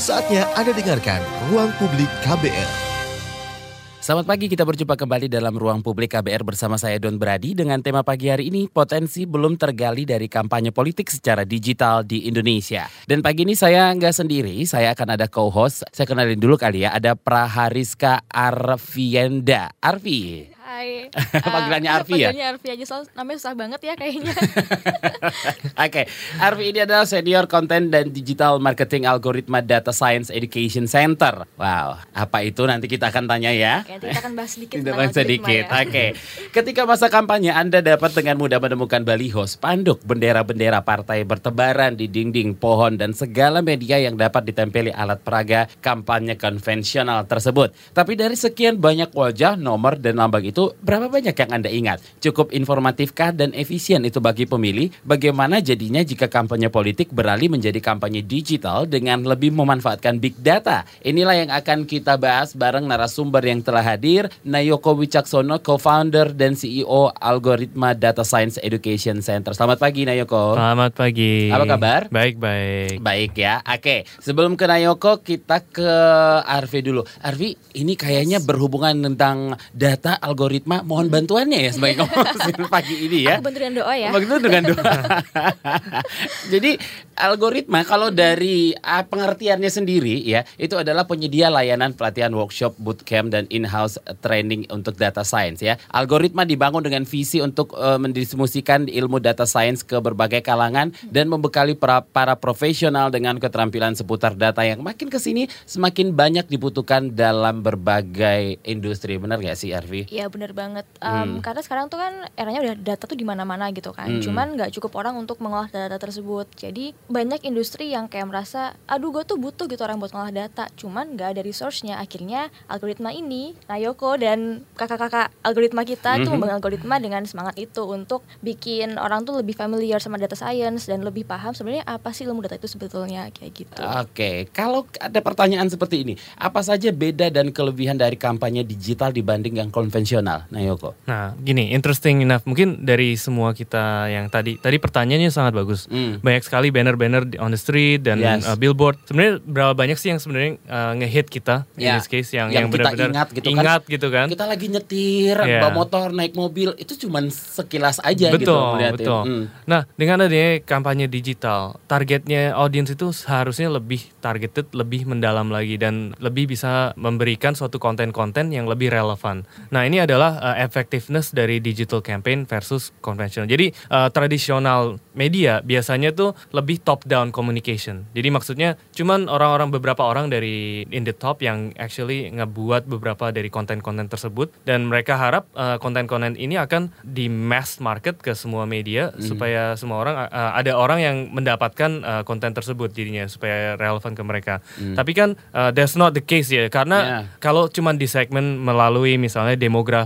Saatnya Anda dengarkan Ruang Publik KBR. Selamat pagi, kita berjumpa kembali dalam ruang publik KBR bersama saya Don Brady dengan tema pagi hari ini potensi belum tergali dari kampanye politik secara digital di Indonesia. Dan pagi ini saya nggak sendiri, saya akan ada co-host. Saya kenalin dulu kali ya, ada Prahariska Arvienda. Arvi. Hai. Panggilannya Uh, Arfi ya? Panggilannya Arfi aja, soal namanya susah banget ya kayaknya. Oke, Arvi ini adalah senior konten dan digital marketing algoritma data science education center. Wow, apa itu nanti kita akan tanya ya. Oke, nanti kita akan bahas sedikit Kita tentang bahas sedikit. ya. Oke. Ketika masa kampanye Anda dapat dengan mudah menemukan baliho, spanduk, bendera-bendera partai bertebaran di dinding, pohon dan segala media yang dapat ditempeli alat peraga kampanye konvensional tersebut. Tapi dari sekian banyak wajah, nomor dan lambang itu berapa banyak yang Anda ingat? Cukup informatifkah dan efisien itu bagi pemilih? Bagaimana jadinya jika kampanye politik beralih menjadi kampanye digital dengan lebih memanfaatkan big data? Inilah yang akan kita bahas bareng narasumber yang telah hadir, Nayoko Wicaksono, co-founder dan CEO Algoritma Data Science Education Center. Selamat pagi Nayoko. Selamat pagi. Apa kabar? Baik, baik. Baik ya. Oke, sebelum ke Nayoko kita ke Arvi dulu. Arvi, ini kayaknya berhubungan tentang data algoritma. Mohon bantuannya ya sebagai ngomong pagi ini ya. Aku bantu dengan doa ya. Begitu dengan doa. Jadi algoritma kalau dari ah, pengertiannya sendiri ya itu adalah penyedia layanan pelatihan workshop, bootcamp dan in-house training untuk data science ya. Algoritma dibangun dengan visi untuk eh, mendistribusikan ilmu data science ke berbagai kalangan dan membekali para, para profesional dengan keterampilan seputar data yang makin ke sini semakin banyak dibutuhkan dalam berbagai industri. Benar gak sih Arvi? Iya bener banget. Um, Hmm. Karena sekarang tuh kan eranya udah data tuh di mana-mana gitu kan. Hmm. Cuman nggak cukup orang untuk mengolah data tersebut. Jadi banyak industri yang kayak merasa, aduh gue tuh butuh gitu orang buat mengolah data. Cuman nggak ada resource-nya. Akhirnya algoritma ini, Nayoko dan kakak-kakak algoritma kita tuh Mhm. membangun algoritma dengan semangat itu untuk bikin orang tuh lebih familiar sama data science dan lebih paham sebenarnya apa sih ilmu data itu sebetulnya kayak gitu. Oke, kalau ada pertanyaan seperti ini, apa saja beda dan kelebihan dari kampanye digital dibanding yang konvensional, Nayoko? Nah, gini, interesting enough. Mungkin dari semua kita yang tadi, tadi pertanyaannya sangat bagus. Hmm. Banyak sekali banner-banner on the street dan Yes. uh, billboard. Sebenarnya berapa banyak sih yang sebenarnya uh, nge-hit kita in Ya, this case yang yang yang, benar-benar ingat gitu kan. ingat gitu kan? Kita lagi nyetir, Iya. bawa motor, naik mobil, itu cuman sekilas aja gitu betul, betul. Hmm. Nah, dengan adanya kampanye digital, targetnya audiens itu seharusnya lebih targeted, lebih mendalam lagi dan lebih bisa memberikan suatu konten-konten yang lebih relevan. Nah, ini adalah uh, effectiveness dari digital campaign versus conventional. Jadi uh, tradisional media biasanya tuh lebih top down communication. Jadi maksudnya cuman orang-orang beberapa orang dari in the top yang actually ngebuat beberapa dari konten-konten tersebut dan mereka harap uh, konten-konten ini akan di mass market ke semua media supaya semua orang uh, ada orang yang mendapatkan uh, konten tersebut jadinya supaya relevan ke mereka. Tapi kan uh, that's not the case ya karena Yeah. kalau cuman di segmen melalui misalnya demografi,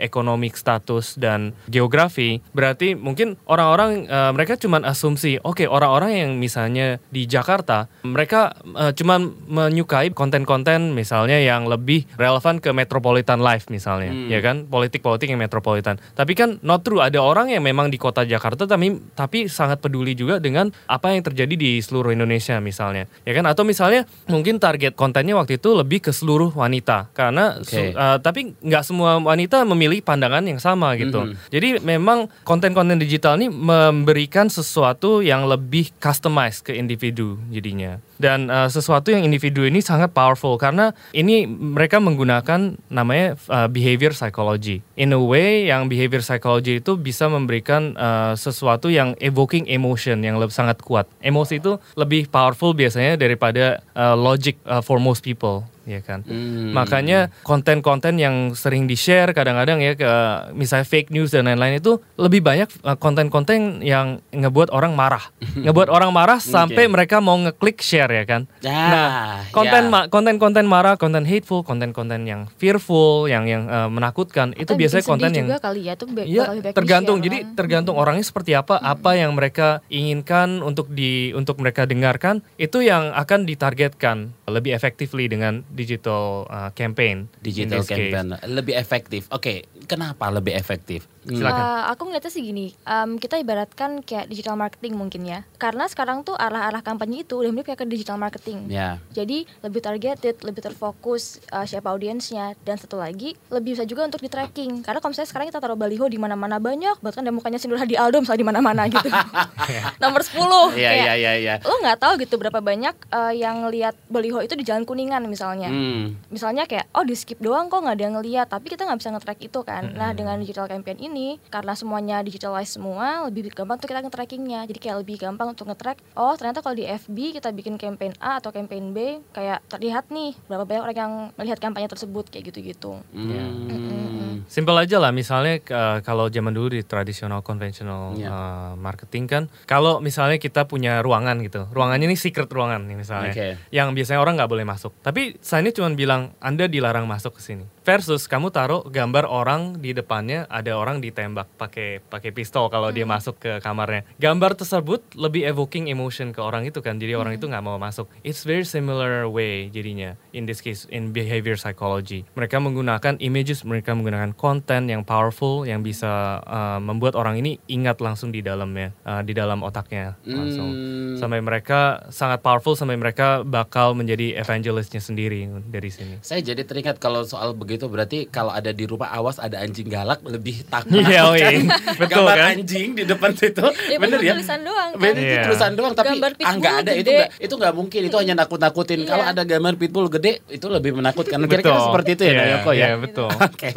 economic status dan geografi, berarti mungkin orang-orang uh, mereka cuman asumsi, oke orang-orang yang misalnya di Jakarta, mereka uh, cuman menyukai konten-konten misalnya yang lebih relevan ke metropolitan life misalnya, Hmm. ya kan, politik-politik yang metropolitan. Tapi kan not true, ada orang yang memang di kota Jakarta tapi tapi sangat peduli juga dengan apa yang terjadi di seluruh Indonesia misalnya, ya kan? Atau misalnya mungkin target kontennya waktu itu lebih ke seluruh wanita karena su- uh, tapi nggak semua wanita memilih pandangan yang sama gitu. Mhm. Jadi memang konten-konten digital ini memberikan sesuatu yang lebih customized ke individu jadinya. Dan uh, sesuatu yang individu ini sangat powerful karena ini mereka menggunakan namanya uh, behavior psychology. In a way yang behavior psychology itu bisa memberikan uh, sesuatu yang evoking emotion yang lebih sangat kuat. Emosi itu lebih powerful biasanya daripada uh, logic uh, for most people ya kan. Hmm. Makanya konten-konten yang sering di-share kadang-kadang ya ke misalnya fake news dan lain-lain itu lebih banyak uh, konten-konten yang ngebuat orang marah. ngebuat orang marah sampai mereka mau ngeklik share ya kan. Ya, nah, konten ya. ma- konten-konten marah, konten hateful, konten-konten yang fearful, yang yang uh, menakutkan itu Atau biasanya bikin konten yang juga kali ya tuh Iya, tergantung. Jadi tergantung orangnya seperti apa, apa yang mereka inginkan untuk di untuk mereka dengarkan itu yang akan ditargetkan lebih effectively dengan digital uh, campaign. digital this case. campaign lebih efektif. Oke, kenapa lebih efektif? Silakan. Uh, aku ngeliatnya sih gini, um, kita ibaratkan kayak digital marketing mungkin ya. Karena sekarang tuh arah-arah kampanye itu udah mirip kayak ke digital marketing. Ya. Jadi lebih targeted, lebih terfokus uh, siapa audiensnya dan satu lagi lebih bisa juga untuk di tracking. Karena kalau misalnya sekarang kita taruh baliho di mana-mana banyak, bahkan ada mukanya Sindur Hadi Aldo misalnya di mana-mana gitu. Nomor 10 Iya kayak iya iya iya. lo nggak tahu gitu berapa banyak uh, yang lihat baliho itu di jalan kuningan misalnya Hmm. misalnya kayak oh di skip doang kok nggak ada yang ngeliat tapi kita nggak bisa nge-track itu kan nah dengan digital campaign ini karena semuanya digitalize semua lebih gampang tuh kita nge-trackingnya jadi kayak lebih gampang untuk nge-track oh ternyata kalau di FB kita bikin campaign A atau campaign B kayak terlihat nih berapa banyak orang yang melihat kampanye tersebut kayak gitu-gitu Hmm. Simpel aja lah, misalnya eh, kalau zaman dulu di tradisional konvensional Iya. eh, marketing kan, kalau misalnya kita punya ruangan gitu, ruangannya ini secret ruangan nih misalnya, Oke. yang biasanya orang nggak boleh masuk. Tapi saya ini cuma bilang Anda dilarang masuk ke sini. Versus kamu taruh gambar orang di depannya ada orang ditembak pakai pakai pistol kalau dia masuk ke kamarnya. Gambar tersebut lebih evoking emotion ke orang itu kan, jadi orang itu nggak mau masuk. It's very similar way jadinya in this case in behavior psychology. Mereka menggunakan images, mereka menggunakan konten yang powerful yang bisa uh, membuat orang ini ingat langsung di dalamnya, uh, di dalam otaknya langsung. Hmm. Sampai mereka sangat powerful sampai mereka bakal menjadi evangelistnya sendiri dari sini. Saya jadi teringat kalau soal begitu berarti kalau ada di rumah awas ada anjing galak lebih takut. Iya, kan? Betul, Gambar kan? anjing di depan situ. Ya, Bener ya? tulisan doang kan. Bener itu Iya. tulisan doang tapi Gambar ah nggak ada itu gede. nggak itu nggak mungkin itu hanya nakut-nakutin. Iya. Kalau ada gambar pitbull gede itu lebih menakutkan. Kira-kira Betul. seperti itu ya Iya, Nayoko ya. iya, betul. Oke.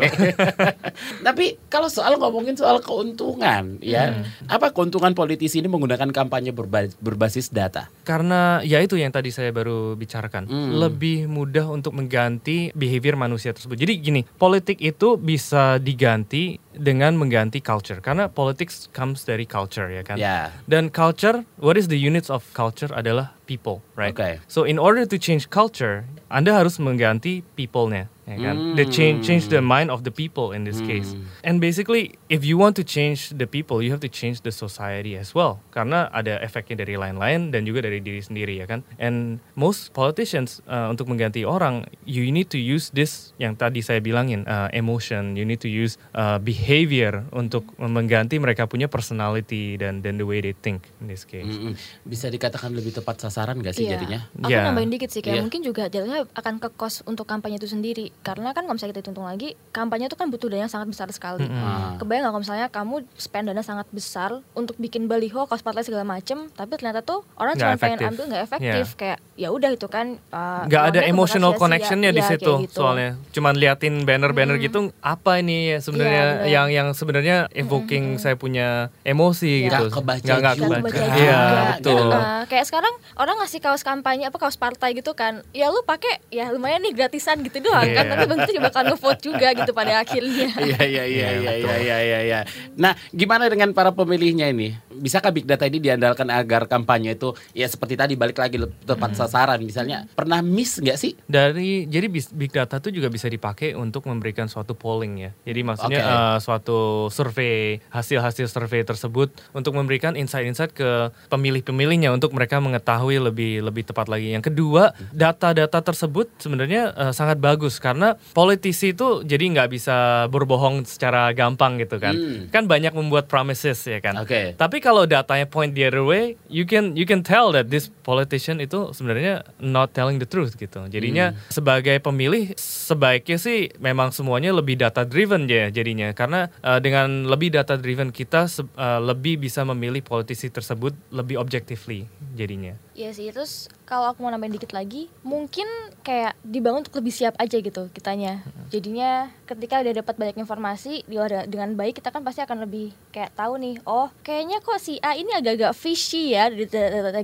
Tapi kalau soal ngomongin soal keuntungan ya, Hmm. apa keuntungan politisi ini menggunakan kampanye berba- berbasis data? Karena ya itu yang tadi saya baru bicarakan, Hmm. lebih mudah untuk mengganti behavior manusia tersebut. Jadi gini, politik itu bisa diganti dengan mengganti culture karena politics comes dari culture ya kan. Ya. Dan culture, what is the units of culture adalah people, right? Oke. So in order to change culture, Anda harus mengganti people-nya, ya kan? The change change the mind of the people in this case. And basically, if you want to change the people, you have to change the society as well. Karena ada efeknya dari lain-lain dan juga dari diri sendiri ya kan. And most politicians uh, untuk mengganti orang, you need to use this yang tadi saya bilangin uh, emotion. You need to use uh, behavior untuk mengganti mereka punya personality dan dan the way they think in this case. Mm-mm. Bisa dikatakan lebih tepat sasaran gak sih Iya. jadinya? Aku Iya. nambahin dikit sih kayak Iya. mungkin juga jadinya akan ke cost untuk kampanye itu sendiri karena kan kalau misalnya kita hitung lagi kampanye itu kan butuh dana yang sangat besar sekali. Ah. Kebayang nggak kalau misalnya kamu spend dana sangat besar untuk bikin baliho, cost spotlight segala macem, tapi ternyata tuh orang cuma pengen ambil nggak efektif kayak ya udah itu kan. uh, nggak ada uangnya kebakar emotional sia-sia. connectionnya di Iya, situ gitu. soalnya cuman liatin banner-banner gitu apa ini ya sebenarnya Iya, benar. yang yang sebenarnya evoking saya punya emosi Iya. gitu Nggak kebaca nggak kebaca iya betul Nah, kayak sekarang orang ngasih kaos kampanye apa kaos partai gitu kan ya lu pakai ya lumayan nih gratisan gitu doang kan Iya. tapi tentu juga bakal ngevote juga gitu pada akhirnya Iya iya iya iya iya iya iya. iya. Nah, gimana dengan para pemilihnya ini? Bisakah big data ini diandalkan agar kampanye itu ya seperti tadi balik lagi tepat sasaran misalnya pernah miss nggak sih? dari jadi big data itu juga bisa dipakai untuk memberikan suatu polling ya jadi maksudnya Oke. eh, suatu survei hasil-hasil survei tersebut untuk memberikan insight-insight ke pemilih-pemilihnya untuk mereka mengetahui lebih lebih tepat lagi yang kedua data-data tersebut sebenarnya eh, sangat bagus karena politisi itu jadi nggak bisa berbohong secara gampang gitu kan Hmm. kan banyak membuat promises ya kan Oke. tapi kalau datanya point the other way, you can you can tell that this politician itu sebenarnya not telling the truth gitu. Jadinya sebagai pemilih sebaiknya sih memang semuanya lebih data driven ya jadinya karena uh, dengan lebih data driven kita uh, lebih bisa memilih politisi tersebut lebih objectively jadinya. Iya sih, terus kalau aku mau nambahin dikit lagi, mungkin kayak dibangun untuk lebih siap aja gitu kitanya. Jadinya ketika udah dapat banyak informasi diolah dengan baik, kita kan pasti akan lebih kayak tahu nih, oh kayaknya kok si A ini agak-agak fishy ya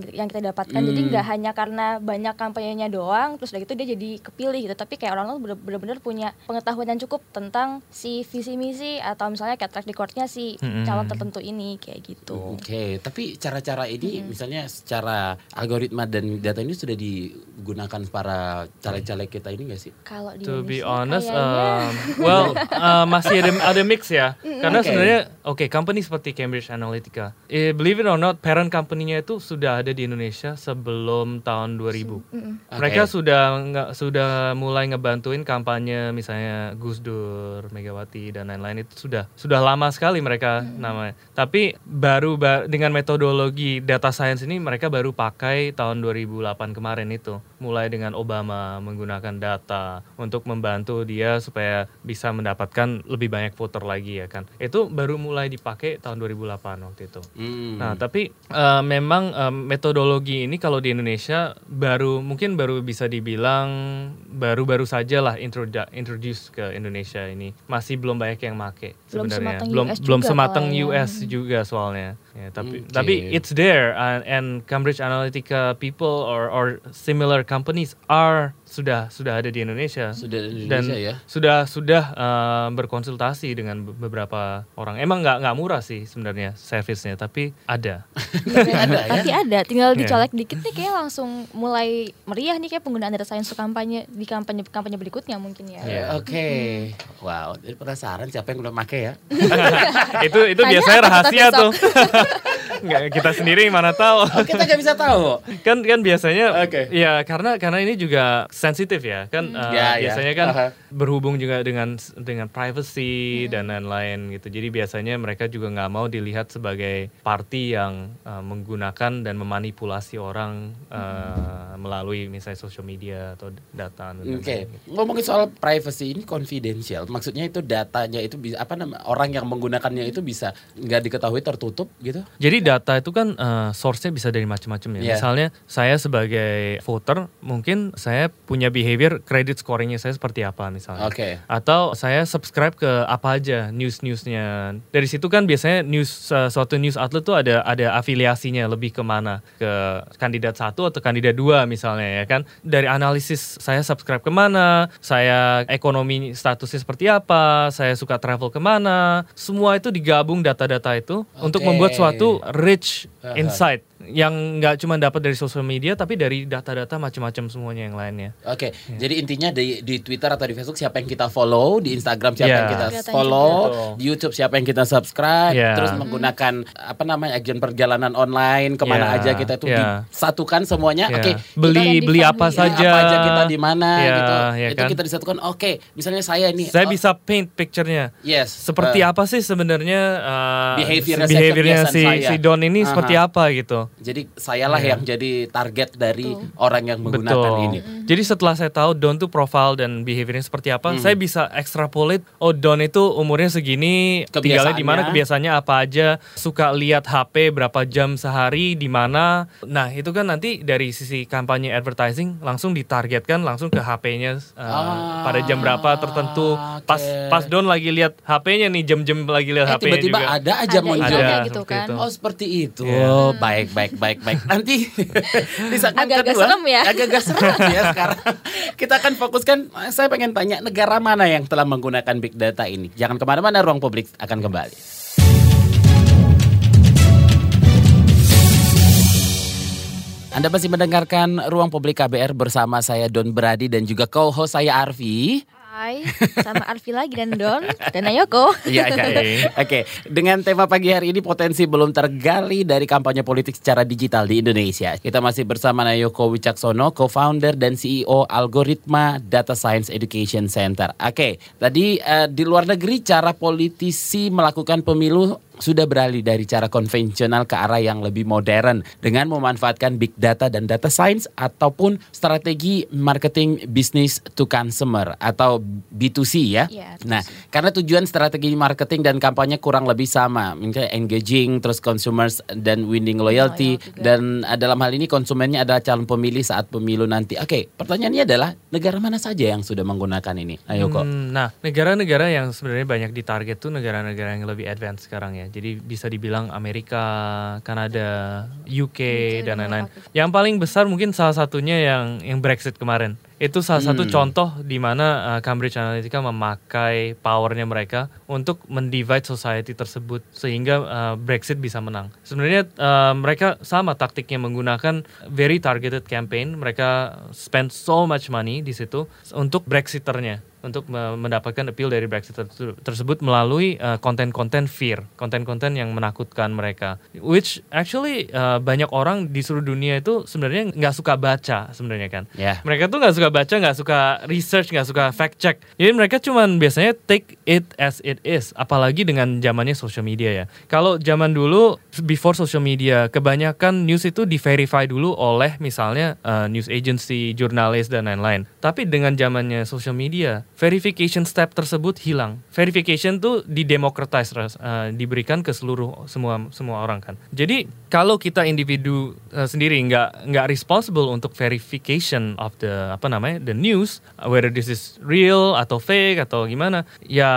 yang kita dapatkan. Jadi Hmm. nggak hanya karena banyak kampanyenya doang, terus udah gitu dia jadi kepilih gitu. Tapi kayak orang tuh bener-bener punya pengetahuan yang cukup tentang si visi misi atau misalnya kayak track recordnya si Mm-mm. calon tertentu ini kayak gitu. Oke, tapi cara-cara ini misalnya secara algoritma dan data ini sudah digunakan para caleg-caleg kita ini nggak sih? Kalau di To be honest, um, well uh, masih ada ada mix ya. Karena Oke. sebenarnya oke company seperti Cambridge Analytica, eh, believe it or not, parent company-nya itu sudah ada di Indonesia sebelum tahun 2000. Mereka Oke. sudah nggak sudah mulai ngebantuin kampanye misalnya Gus Dur, Megawati dan lain-lain itu sudah sudah lama sekali mereka namanya. Tapi baru ba- dengan metodologi data science ini mereka baru pakai tahun 2008 kemarin itu. Mulai dengan Obama menggunakan data untuk membantu dia supaya bisa mendapatkan lebih banyak voter lagi ya kan. Itu baru mulai dipakai tahun 2008 waktu itu. Hmm. Nah, tapi eh, memang eh, metodologi ini kalau di Indonesia baru mungkin baru bisa dibilang baru-baru saja lah introdu- introduce ke Indonesia ini. Masih belum banyak yang make Belum sebenarnya. sematang belum US belum juga sematang. US juga soalnya. Ya, tapi Oke. tapi it's there and, and Cambridge Analytica people or or similar companies are sudah sudah ada di Indonesia. Sudah di dan Indonesia ya? sudah sudah eh, berkonsultasi dengan be- beberapa orang. Emang nggak nggak murah sih sebenarnya servisnya, tapi ada. ada, Tapi ada, tinggal Iya. dicolek dikit nih kayak langsung mulai meriah nih kayak penggunaan data science untuk kampanye di kampanye kampanye berikutnya mungkin ya. Iya. Oke, wow. Jadi penasaran siapa yang belum pakai ya? itu itu Tanya biasanya rahasia tuh. Nggak, kita sendiri mana tahu. Oh, kita nggak bisa tahu. kan kan biasanya Oke. ya karena karena ini juga sensitif ya kan eh, Ya, ya. biasanya kan Aha. berhubung juga dengan dengan privacy dan lain-lain gitu jadi biasanya mereka juga nggak mau dilihat sebagai party yang eh, menggunakan dan memanipulasi orang eh, melalui misalnya social media atau data Oke, lain-lain gitu. ngomongin soal privacy ini confidential. Maksudnya itu datanya itu bisa apa nama orang yang menggunakannya itu bisa nggak diketahui tertutup gitu? Jadi data itu kan eh, source-nya bisa dari macam-macam ya. Iya. Misalnya saya sebagai voter mungkin saya punya behavior credit scoringnya saya seperti apa misalnya. Oke. Atau saya subscribe ke apa aja news-newsnya. Dari situ kan biasanya news eh, suatu news outlet tuh ada ada afiliasinya lebih ke mana ke kandidat satu atau kandidat dua misalnya ya kan. Dari analisis saya subscribe ke mana, saya ekonomi statusnya seperti apa, saya suka travel ke mana, semua itu digabung data-data itu untuk Oke. membuat suatu rich Aha. insight yang nggak cuma dapat dari social media tapi dari data-data macam-macam semuanya yang lainnya. Oke, jadi intinya di di Twitter atau di Facebook siapa yang kita follow, di Instagram siapa Ya. yang kita Kelihatan follow, di YouTube siapa yang kita subscribe, Ya. terus menggunakan apa namanya agen perjalanan online ke mana Ya. aja kita itu Ya. disatukan semuanya. Ya. Oke, beli kita- beli apa Beli saja. apa aja kita di mana Ya, gitu. ya itu kan? kita disatukan. Oke, misalnya saya ini Saya oh, bisa paint picture-nya. Yes. Seperti eh, apa sih sebenarnya uh, Behavior-nya si saya. si Don ini Aha. seperti apa gitu. Jadi sayalah Iya. yang jadi target dari orang yang menggunakan Betul. ini. Jadi setelah saya tahu Don tuh profile dan behaviornya seperti apa, Hmm. saya bisa extrapolate. Oh Don itu umurnya segini, tinggalnya di mana, Kebiasaannya. apa aja, suka lihat HP berapa jam sehari di mana. Nah itu kan nanti dari sisi kampanye advertising langsung ditargetkan langsung ke HP-nya uh, Ah, pada jam berapa tertentu. Pas oke. pas Don lagi lihat HP-nya nih jam-jam lagi lihat Eh HP-nya tiba-tiba juga. ada aja Ada muncul. gitu kan. itu. Oh seperti itu. Iya. Oh baik baik baik baik. Nanti di segmen Agak-agak kedua serem ya. Agak-agak serem ya sekarang. Kita akan fokuskan. Saya pengen tanya negara mana yang telah menggunakan big data ini. Jangan ke mana-mana. Ruang publik akan kembali. Anda masih mendengarkan Ruang Publik KBR bersama saya Don Brady dan juga co-host saya Arfi. Hai, sama Arfi lagi dan Don dan Ayoko. Iya, iya. iya. Oke, dengan tema pagi hari ini potensi belum tergali dari kampanye politik secara digital di Indonesia. Kita masih bersama Nayoko Wicaksono, co-founder dan CEO Algoritma Data Science Education Center. Oke, tadi eh, di luar negeri cara politisi melakukan pemilu sudah beralih dari cara konvensional ke arah yang lebih modern dengan memanfaatkan big data dan data science ataupun strategi marketing business to consumer atau B2C ya. Iya, Nah, karena tujuan strategi marketing dan kampanye kurang lebih sama, misalnya engaging terus consumers dan winning loyalty Loyal juga. dan eh, dalam hal ini konsumennya adalah calon pemilih saat pemilu nanti. Oke, pertanyaannya adalah negara mana saja yang sudah menggunakan ini? Ayo kok. Hmm, nah, negara-negara yang sebenarnya banyak ditarget tuh negara-negara yang lebih advance sekarang ya. Jadi bisa dibilang Amerika, Kanada, UK, UK, dan lain-lain. Yang paling besar mungkin salah satunya yang yang Brexit kemarin. Itu salah satu Hmm. contoh di mana uh, Cambridge Analytica memakai powernya mereka untuk mendivide society tersebut sehingga uh, Brexit bisa menang. Sebenarnya uh, mereka sama taktiknya menggunakan very targeted campaign. Mereka spend so much money di situ untuk Brexiternya untuk me- mendapatkan appeal dari Brexit terse- tersebut melalui uh, konten-konten fear, konten-konten yang menakutkan mereka. Which actually uh, banyak orang di seluruh dunia itu sebenarnya nggak suka baca sebenarnya kan. Ya. Mereka tuh nggak suka baca, nggak suka research, nggak suka fact check. Jadi mereka cuman biasanya take it as it is. Apalagi dengan zamannya social media ya. Kalau zaman dulu before social media, kebanyakan news itu di verify dulu oleh misalnya uh, news agency, jurnalis dan lain-lain. Tapi dengan zamannya social media, verification step tersebut hilang. Verification tuh didemocratize, ras- uh, diberikan ke seluruh semua semua orang kan. Jadi kalau kita individu uh, sendiri nggak nggak responsible untuk verification of the apa namanya the news, whether this is real atau fake atau gimana, ya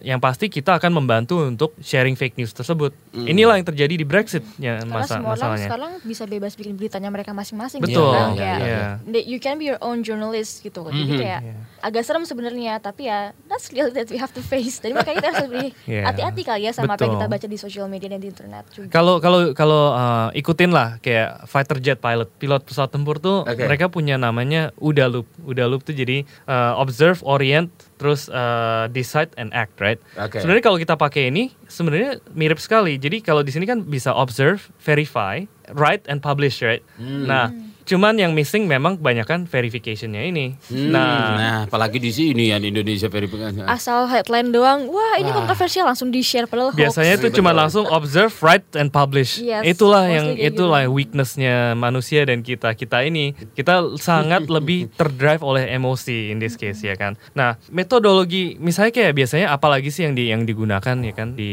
yang pasti kita akan membantu untuk sharing fake news tersebut. Inilah yang terjadi di Brexit ya masa semua orang masalahnya. sekarang bisa bebas bikin beritanya mereka masing-masing Betul. gitu kan Iya, kayak iya. they- you can be your own journalist gitu. Jadi Mhm. kayak agak serem sebenarnya tapi ya that's real that we have to face. Jadi makanya kita harus lebih hati-hati kali ya sama apa yang Betul. kita baca di social media dan di internet juga. Kalau kalau kalau uh, ikutin lah kayak fighter jet pilot, pilot pesawat tempur tuh Oke. mereka punya namanya UDA loop. UDA loop tuh jadi uh, observe, orient, terus uh, decide and act, right? Oke. Sebenarnya kalau kita pakai ini sebenarnya mirip sekali. Jadi kalau di sini kan bisa observe, verify, write and publish, right? Nah, cuman yang missing memang kebanyakan verificationnya ini. Hmm, Nah, nah, apalagi di sini ya di Indonesia verifikasi. Asal headline doang, wah ini Wah. kontroversial langsung di share padahal hoax. biasanya itu cuma langsung observe, write, and publish. Yes, itulah yang kayak itulah gitu. weaknessnya manusia dan kita kita ini kita sangat lebih terdrive oleh emosi in this case ya kan. Nah metodologi misalnya kayak biasanya apalagi sih yang di yang digunakan ya kan di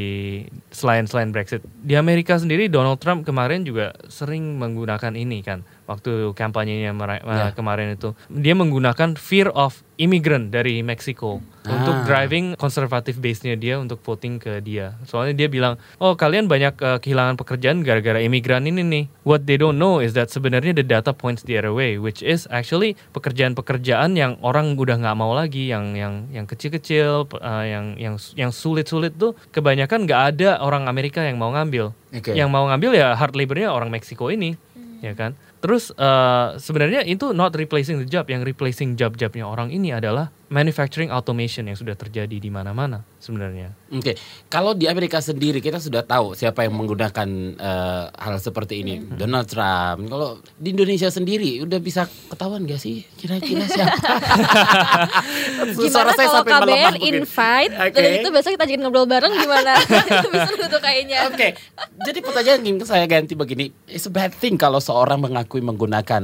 selain selain Brexit di Amerika sendiri Donald Trump kemarin juga sering menggunakan ini kan waktu kampanyenya Ya. kemarin itu dia menggunakan fear of immigrant dari Meksiko untuk Ah. driving konservatif base-nya dia untuk voting ke dia. Soalnya dia bilang, "Oh, kalian banyak uh, kehilangan pekerjaan gara-gara imigran ini nih." What they don't know is that sebenarnya the data points the other way, which is actually pekerjaan-pekerjaan yang orang udah nggak mau lagi, yang yang yang kecil-kecil, uh, yang yang yang sulit-sulit tuh kebanyakan nggak ada orang Amerika yang mau ngambil. Oke. Yang mau ngambil ya hard labor-nya orang Meksiko ini, ya kan? Terus eh, sebenarnya itu not replacing the job, yang replacing job-jobnya orang ini adalah manufacturing automation yang sudah terjadi di mana-mana sebenarnya. Oke, kalau di Amerika sendiri kita sudah tahu siapa yang menggunakan eh, hal seperti ini, Donald Trump. Kalau di Indonesia sendiri udah bisa ketahuan gak sih kira-kira siapa? Gimana kalau KBR invite Oke. dan itu besok kita jadi ngobrol bareng gimana? itu bisa tuh kayaknya. Oke, jadi pertanyaan ingin saya ganti begini, it's a bad thing kalau seorang mengakui menggunakan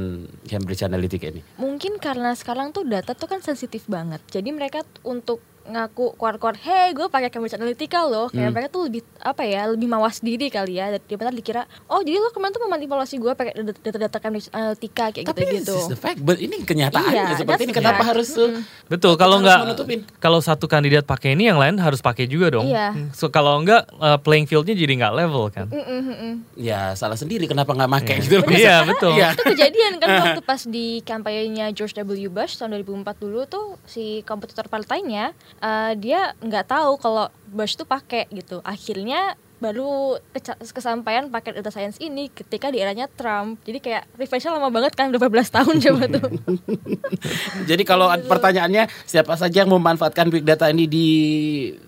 Cambridge Analytica ini. Mungkin karena sekarang tuh data tuh kan sensitif banget. Jadi mereka untuk ngaku keluar-keluar, hey gue pakai Cambridge Analytica loh. Hmm. Kayak mereka tuh lebih apa ya, lebih mawas diri kali ya. Daripada dikira, oh jadi lo kemarin tuh memanipulasi gue pakai data- data-data Cambridge Analytica kayak Tapi gitu-gitu. this is the fact, but ini kenyataannya Iya, seperti ini. Kenapa fact. harus uh, Betul, kalau nggak kalau satu kandidat pakai ini, yang lain harus pakai juga dong. Iya. So kalau nggak eh, playing fieldnya jadi nggak level kan? Mm-mm, mm-mm. Ya salah sendiri kenapa nggak pakai gitu. Iya betul. Iya. itu kejadian kan waktu pas di kampanyenya George W. Bush tahun 2004 dulu tuh si kompetitor partainya eh, dia nggak tahu kalau Bush tuh pakai gitu. Akhirnya baru kesampaian paket data science ini ketika di eranya Trump. Jadi kayak refreshnya lama banget kan udah 14 tahun coba tuh. Jadi kalau pertanyaannya siapa saja yang memanfaatkan big data ini di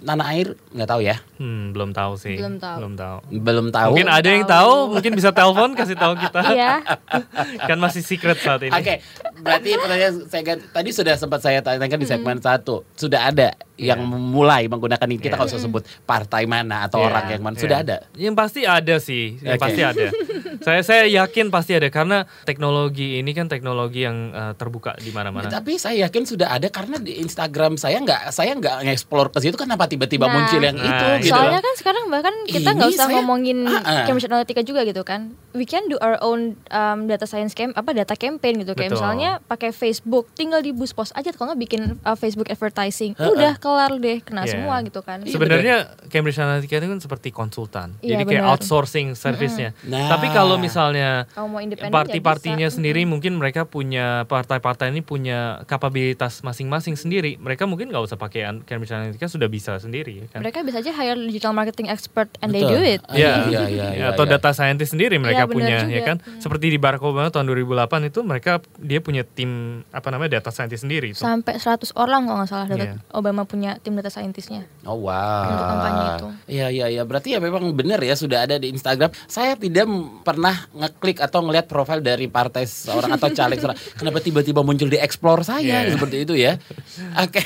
tanah air? Nggak tahu ya. Hmm, belum tahu sih. Belum tahu. Belum tahu. Belum tahu. Mungkin ada yang tahu, mungkin bisa telepon kasih tahu kita. iya kan masih secret saat ini. Oke, berarti pertanyaan saya tadi sudah sempat saya tanyakan di segmen satu, sudah ada yang mulai menggunakan ini kita Iya. kalau sebut partai mana atau Iya, orang yang mana iya. sudah ada. Yang pasti ada sih, yang Oke. pasti ada. saya saya yakin pasti ada karena teknologi ini kan teknologi yang eh, terbuka di mana-mana. Tapi saya yakin sudah ada karena di Instagram saya nggak saya nggak nge-explore ke situ kenapa tiba-tiba Nah. muncul yang Nah, itu iya. gitu. Soalnya kan sekarang bahkan kita nggak usah saya- ngomongin Ah, ah. Cambridge Analytica juga gitu kan we can do our own um, data science camp apa data campaign gitu kayak Betul. misalnya pakai Facebook tinggal di boost post aja kalau nggak bikin uh, Facebook advertising Ah, ah. udah kelar deh kena Iya. semua gitu kan. Sebenarnya Cambridge Analytica itu kan seperti konsultan. Iya, Jadi kayak benar. outsourcing service-nya. Nah. Tapi kalau misalnya mau independen parti-partinya ya sendiri mungkin mereka punya partai-partai ini punya kapabilitas masing-masing sendiri. Mereka mungkin nggak usah pakai Cambridge Analytica sudah bisa sendiri kan. Mereka bisa aja hire digital marketing expert and they Betul. do it. Iya, iya, iya, iya, atau iya. data scientist sendiri mereka Iya, benar punya juga. ya kan. Hmm. Seperti di Barack Obama tahun 2008 itu mereka dia punya tim apa namanya data scientist sendiri itu. Sampai 100 orang kalau nggak salah data Iya. Obama punya tim data scientistnya. Oh wow. Untuk kampanye itu. Iya iya iya. Berarti ya memang benar ya sudah ada di Instagram. Saya tidak pernah ngeklik atau ngelihat profil dari partai seorang atau caleg seorang. Kenapa tiba-tiba muncul di explore saya Iya. seperti itu ya? Oke.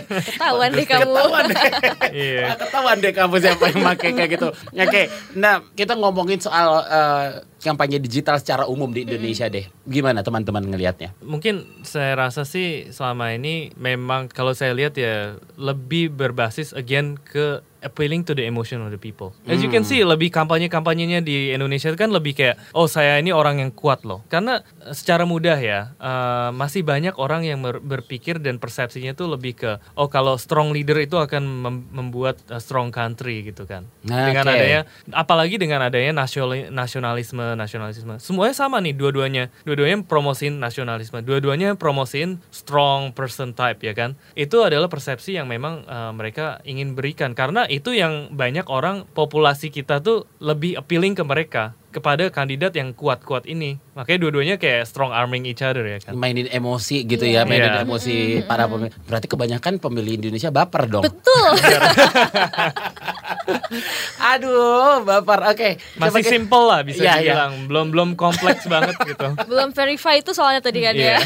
Ketahuan deh kamu. Ketahuan deh. Iya. Ah, Ketahuan deh kamu siapa yang pakai kayak gitu. Oke. Nah, kita ngomongin soal eh, kampanye digital secara umum di Indonesia deh. Gimana teman-teman ngelihatnya? Mungkin saya rasa sih selama ini memang kalau saya lihat ya lebih berbasis again ke appealing to the emotion of the people. As you can see lebih kampanye-kampanyenya di Indonesia kan lebih kayak oh saya ini orang yang kuat loh. Karena eh, secara mudah ya eh, masih banyak orang yang berpikir dan persepsinya tuh lebih ke oh kalau strong leader itu akan mem- membuat a strong country gitu kan. Nah, dengan adanya apalagi dengan adanya nasional nasionalisme nasionalisme. Semuanya sama nih dua-duanya. Dua-duanya promosiin nasionalisme. Dua-duanya promosiin strong person type ya kan? Itu adalah persepsi yang memang uh, mereka ingin berikan. Karena itu yang banyak orang populasi kita tuh lebih appealing ke mereka kepada kandidat yang kuat-kuat ini makanya dua-duanya kayak strong arming each other ya kan Mainin emosi gitu ya, mainin Iya. emosi para pemilih. Berarti kebanyakan pemilih Indonesia baper dong. Betul. Aduh, baper. Oke. coba masih kita- simple lah bisa Iya, iya. dibilang belum belum kompleks banget gitu Belum verify itu soalnya tadi kan Iya. ya.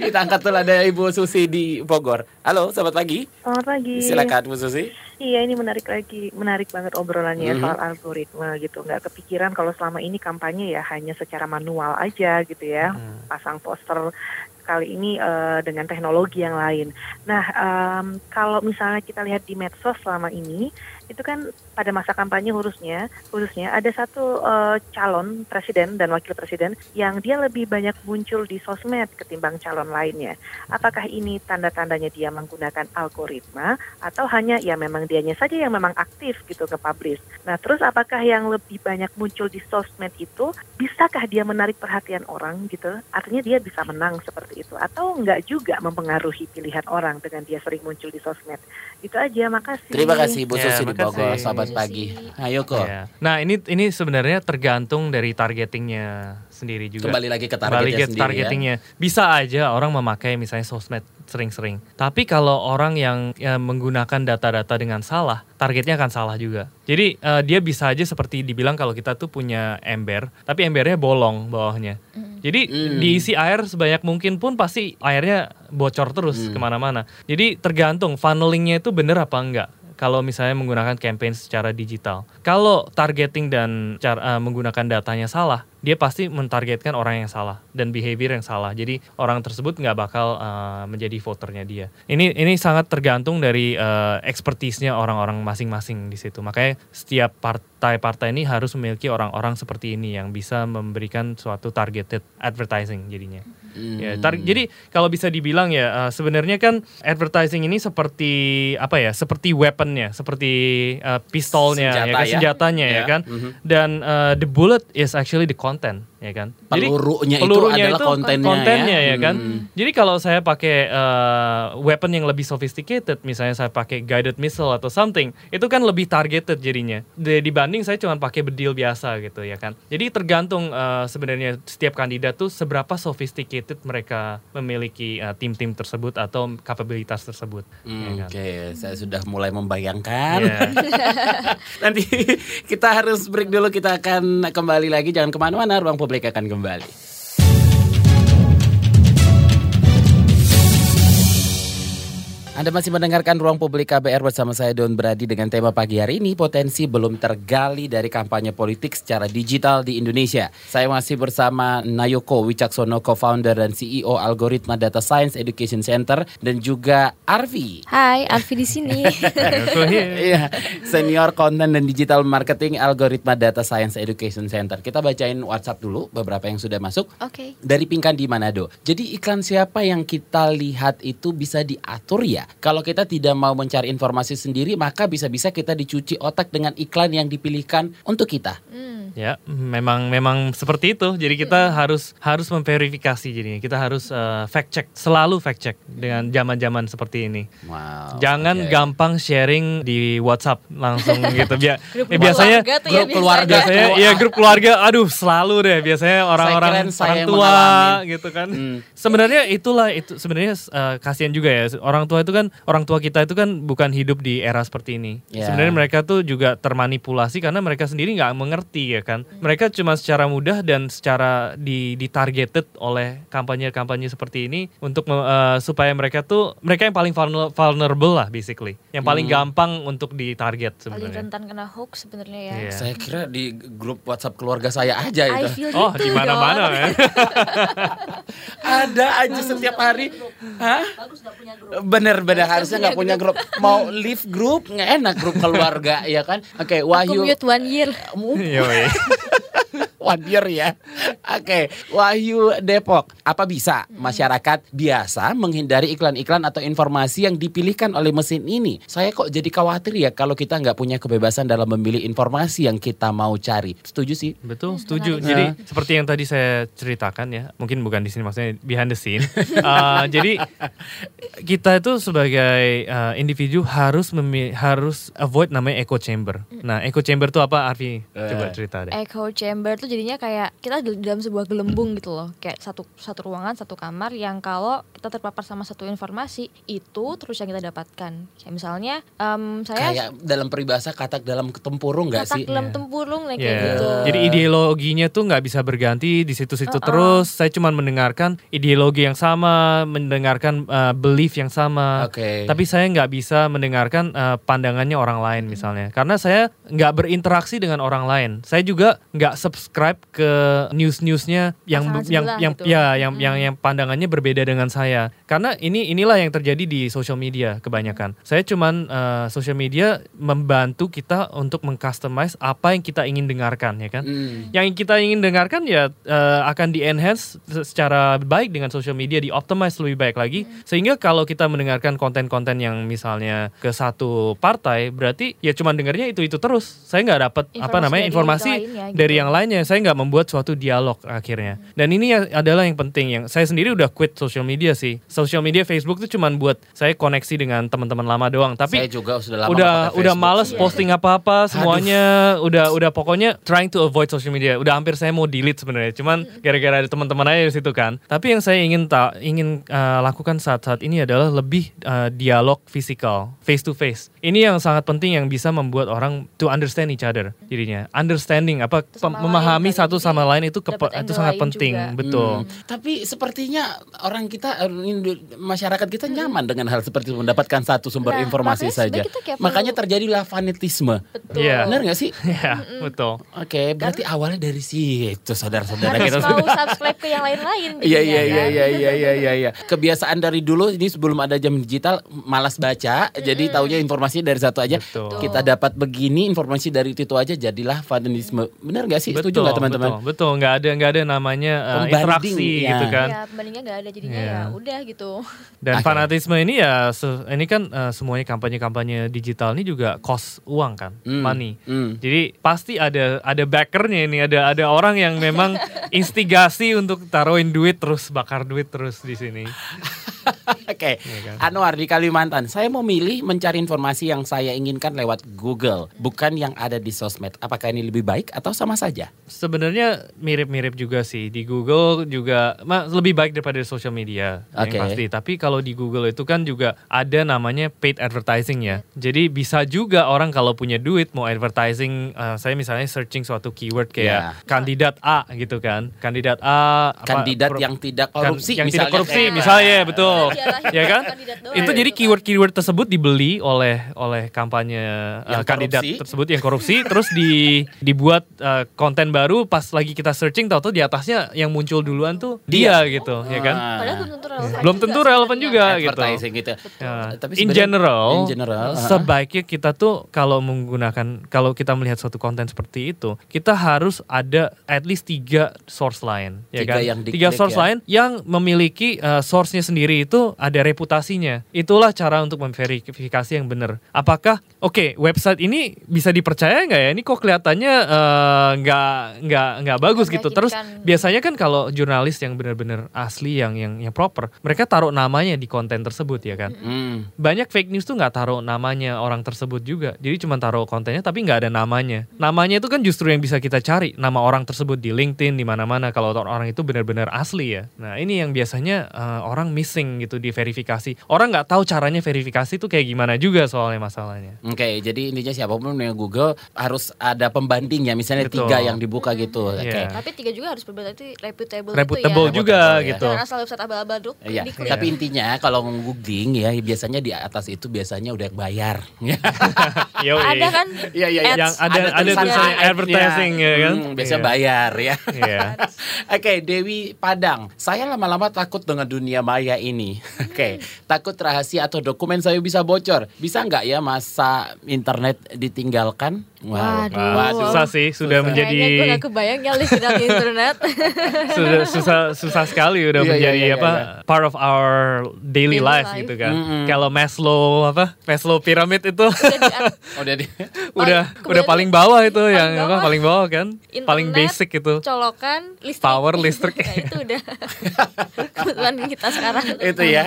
Kita angkat dulu ada Ibu Susi di Bogor. Halo, selamat pagi. Selamat pagi. Silakan Bu Susi. Iya ini menarik lagi, menarik banget obrolannya Mhm. soal algoritma gitu. Nggak kepikiran kalau selama ini kampanye ya hanya secara manual aja gitu ya, Hmm. pasang poster. Kali ini eh, dengan teknologi yang lain. Nah em, kalau misalnya kita lihat di medsos selama ini, itu kan pada masa kampanye khususnya, khususnya ada satu eh, calon presiden dan wakil presiden yang dia lebih banyak muncul di sosmed ketimbang calon lainnya. Apakah ini tanda-tandanya dia menggunakan algoritma atau hanya ya memang dianya saja yang memang aktif gitu nge-publish. Nah, terus apakah yang lebih banyak muncul di sosmed itu bisakah dia menarik perhatian orang gitu? Artinya dia bisa menang seperti itu atau enggak juga mempengaruhi pilihan orang dengan dia sering muncul di sosmed. Itu aja, makasih. Terima kasih Bu Ya, Susi di makasih. Bogor. Selamat Bu pagi. Ayo kok. Iya. Nah ini ini sebenarnya tergantung dari targetingnya sendiri juga. Kembali lagi ke Kembali targetnya ke sendiri ya. targetingnya. Bisa aja orang memakai misalnya sosmed sering-sering. Tapi kalau orang yang ya, menggunakan data-data dengan salah, targetnya akan salah juga. Jadi eh, dia bisa aja seperti dibilang kalau kita tuh punya ember, tapi embernya bolong bawahnya. Jadi Hmm. diisi air sebanyak mungkin pun pasti airnya bocor terus Hmm. ke mana-mana. Jadi tergantung funnelingnya itu bener apa enggak kalau misalnya menggunakan campaign secara digital. Kalau targeting dan cara eh, menggunakan datanya salah, dia pasti mentargetkan orang yang salah dan behavior yang salah. Jadi orang tersebut nggak bakal eh, menjadi voternya dia. Ini ini sangat tergantung dari eh, expertise-nya orang-orang masing-masing di situ. Makanya setiap partai-partai ini harus memiliki orang-orang seperti ini yang bisa memberikan suatu targeted advertising jadinya. Hmm. Ya, tar- jadi kalau bisa dibilang ya uh, sebenarnya kan advertising ini seperti apa ya? Seperti weaponnya, seperti uh, pistolnya, Senjata ya kan, ya. senjatanya ya, Ya, kan. mhm. Dan uh, the bullet is actually the content, ya kan. Pelurunya itu adalah kontennya kontennya ya. ya, kan. Hmm. Jadi kalau saya pakai uh, weapon yang lebih sophisticated, misalnya saya pakai guided missile atau something, itu kan lebih targeted jadinya. Dibanding saya cuma pakai bedil biasa gitu ya kan. Jadi tergantung uh, sebenarnya setiap kandidat tuh seberapa sophisticated mereka memiliki uh, tim-tim tersebut atau kapabilitas tersebut. Hmm, ya kan. Oke, saya sudah mulai membayangkan. Ya. Nanti kita harus break dulu. Kita akan kembali lagi. Jangan ke mana-mana. Ruang publik akan kembali. Anda masih mendengarkan Ruang Publik KBR bersama saya Don Brady dengan tema pagi hari ini potensi belum tergali dari kampanye politik secara digital di Indonesia. Saya masih bersama Nayoko Wicaksono, co-founder dan CEO Algoritma Data Science Education Center dan juga Arvi Hai, Alfi di sini. Iya, senior content dan digital marketing algoritma data science education center. Kita bacain WhatsApp dulu beberapa yang sudah masuk. Oke. Dari Pinkan di Manado. Jadi iklan siapa yang kita lihat itu bisa diatur ya? Kalau kita tidak mau mencari informasi sendiri, maka bisa-bisa kita dicuci otak dengan iklan yang dipilihkan untuk kita. Hmm. Ya, memang memang seperti itu. Jadi kita harus harus memverifikasi jadinya. Kita harus uh, fact check, selalu fact check dengan zaman-zaman seperti ini. Wow. Jangan oke. gampang sharing di WhatsApp langsung gitu. Bia Grup eh, biasanya ya grup keluarga biasanya. ya grup keluarga aduh selalu deh biasanya orang-orang saya orang yang tua mengalami. gitu kan Hmm. sebenarnya itulah itu sebenarnya uh, kasihan juga ya orang tua itu kan orang tua kita itu kan bukan hidup di era seperti ini Ya. sebenarnya mereka tuh juga termanipulasi karena mereka sendiri nggak mengerti ya kan mereka cuma secara mudah dan secara di ditargeted oleh kampanye-kampanye seperti ini untuk uh, supaya mereka tuh mereka yang paling vulner- vulnerable lah basically yang paling Hmm. gampang untuk ditarget Paling sebenarnya rentan kena hoax sebenarnya ya. Iya. Saya kira di grup WhatsApp keluarga saya aja I itu. feel Oh, di mana-mana ya. Ada aja setiap hari. Hah? Bener-bener harusnya nggak punya grup. Mau leave grup nggak enak grup keluarga ya kan? Oke, Aku Wahyu. mute one year. One year ya. Oke, Wahyu Depok. Apa bisa masyarakat biasa menghindari iklan-iklan atau informasi yang dipilihkan oleh mesin ini? Saya kok jadi khawatir ya kalau kita nggak punya kebebasan dalam memilih informasi yang kita mau cari. Setuju sih? Betul, setuju. menarik. Jadi seperti yang tadi saya ceritakan ya, mungkin bukan di sini maksudnya behind the scene. Uh, jadi kita itu sebagai uh, individu harus memi- harus avoid namanya echo chamber. Nah, echo chamber itu apa, Arfi? Coba Eh. cerita deh. Echo chamber tuh jadinya kayak kita di dalam sebuah gelembung gitu loh kayak satu satu ruangan satu kamar yang kalau kita terpapar sama satu informasi itu terus yang kita dapatkan kayak misalnya em, saya Kayak dalam peribahasa katak dalam ketempurung nggak katak sih? dalam Iya. tempurung kayak Ya, gitu Jadi ideologinya tuh nggak bisa berganti di situ-situ Uh-uh. terus. Saya cuma mendengarkan ideologi yang sama, mendengarkan uh, belief yang sama. Oke. Tapi saya nggak bisa mendengarkan uh, pandangannya orang lain misalnya, karena saya nggak berinteraksi dengan orang lain. Saya juga nggak subscribe ke news-newsnya yang Pasangan yang yang gitu. ya yang yang yang pandangannya berbeda dengan saya. Karena ini inilah yang terjadi di social media kebanyakan. Saya cuman uh, social media membantu kita untuk mengcustomize apa yang kita ingin dengarkan ya kan. Hmm. Yang kita ingin dengarkan ya eh, akan di enhance secara baik dengan social media, di optimize lebih baik lagi. Sehingga kalau kita mendengarkan konten-konten yang misalnya ke satu partai, berarti ya cuma dengarnya itu itu terus. Saya nggak dapat apa namanya dari informasi yang lainnya, gitu. dari yang lainnya. Saya nggak membuat suatu dialog akhirnya. Dan ini ya- adalah yang penting yang saya sendiri udah quit social media sih. Social media Facebook tuh cuma buat saya koneksi dengan teman-teman lama doang. Tapi saya juga sudah lama udah udah males sih. posting apa-apa semuanya. Udah udah pokoknya trying to avoid social media. Udah hampir saya mau delete sebenarnya. Cuman gara-gara ada teman-teman aja di situ kan. Tapi yang saya ingin tak ingin uh, lakukan saat-saat ini adalah lebih uh, dialog fisikal face to face ini yang sangat penting yang bisa membuat orang to understand each other jadinya. Understanding apa memahami lain satu sama lain itu kepe- itu sangat penting. juga. betul. Hmm. Tapi sepertinya orang kita eh, Indo- masyarakat kita nyaman dengan hal seperti itu mendapatkan satu sumber Nah, informasi makanya saja. Makanya perlu- terjadilah fanatisme. betul Iya. Benar nggak sih? ya betul Oke, berarti awalnya dari situ saudara-saudara harus kita mau sudah. subscribe ke yang lain-lain Iya iya iya kan. iya iya iya iya iya. Kebiasaan dari dulu ini sebelum ada jam digital malas baca, jadi taunya informasi dari satu aja. Betul. Kita dapat begini informasi dari itu aja jadilah fanatisme. Benar nggak sih? Setuju nggak teman-teman? Betul, betul. nggak ada nggak ada namanya uh, interaksi ya. gitu kan. Iya, bandingnya nggak ada jadinya Iya. ya udah gitu Dan Oke. fanatisme ini ya ini kan uh, semuanya kampanye-kampanye digital ini juga cost uang kan, Hmm, money. hmm. Jadi pasti ada ada backernya ini, ada ada orang yang memang instigasi untuk taruhin duit terus bakar duit terus di sini. Oke, Iya kan? Anwar di Kalimantan. Saya mau milih mencari informasi yang saya inginkan lewat Google, bukan yang ada di sosmed. Apakah ini lebih baik atau sama saja? Sebenarnya mirip-mirip juga sih di Google juga ma- lebih baik daripada di social media Oke. yang pasti. Tapi kalau di Google itu kan juga ada namanya paid advertising ya. Jadi bisa juga orang kalau punya duit mau advertising, eh, saya misalnya searching suatu keyword kayak Ya. kandidat A gitu kan, kandidat A apa, Kandidat pro- yang tidak kan- korupsi, yang tidak korupsi kayak- misalnya betul Diarahin ya kan itu gitu jadi kan. keyword keyword tersebut dibeli oleh oleh kampanye uh, kandidat korupsi. tersebut yang korupsi terus di dibuat uh, konten baru pas lagi kita searching tahu-tahu di atasnya yang muncul duluan tuh dia, gitu ya kan Ah. padahal belum tentu relevan belum juga tentu relevan sebenarnya. juga gitu gitu. Ya. Tapi in general, in general, ah. sebaiknya kita tuh kalau menggunakan kalau kita melihat suatu konten seperti itu, kita harus ada at least tiga source lain, ya Tiga kan? yang tiga source ya. lain yang memiliki uh, source-nya sendiri seperti itu ada reputasinya. Itulah cara untuk memverifikasi yang benar. Apakah oke website ini bisa dipercaya nggak ya? Ini kok kelihatannya eh, nggak nggak nggak bagus gitu. Terus biasanya kan kalau jurnalis yang benar-benar asli yang yang yang proper, mereka taruh namanya di konten tersebut ya kan. Hmm. Banyak fake news tuh nggak taruh namanya orang tersebut juga. Jadi cuma taruh kontennya tapi nggak ada namanya. Namanya itu kan justru yang bisa kita cari. Nama orang tersebut di LinkedIn di mana-mana kalau orang itu benar-benar asli ya. Nah ini yang biasanya eh, orang missing gitu di verifikasi. Orang nggak tahu caranya verifikasi itu kayak gimana juga soalnya masalahnya. Oke, jadi intinya siapa pun yang Google harus ada pembanding ya, misalnya Betul. tiga yang dibuka gitu. Oke. Iya. Tapi tiga juga harus berarti reputable, Reputable gitu ya. juga Reputable, ya. gitu. Jangan asal website abal-abal duk. Iya, diklik. tapi intinya kalau googling ya biasanya di atas itu biasanya udah bayar. Ada kan? Iya iya iya. Yang ada- ada tulisan tulisannya advertising, ya kan? Hmm, biasa Iya. bayar ya. Iya. Oke, Dewi Padang. Saya lama-lama takut dengan dunia maya ini. Oke, takut rahasia atau dokumen saya bisa bocor. Bisa nggak ya masa internet ditinggalkan? Waduh. Susah sih, sudah Kayaknya gue menjadi gak kebayang ya internet. sudah susah susah sekali udah Iya, iya, menjadi iya, apa iya. part of our daily, Daily life, life. gitu kan. Mm-mm. Kalau Maslow apa Maslow pyramid itu Udah di Udah udah paling bawah itu paling yang apa bawah. paling bawah kan paling Internet, basic itu colokan listrik. Power listrik. Nah, itu udah kebutuhan kita sekarang. Itu ya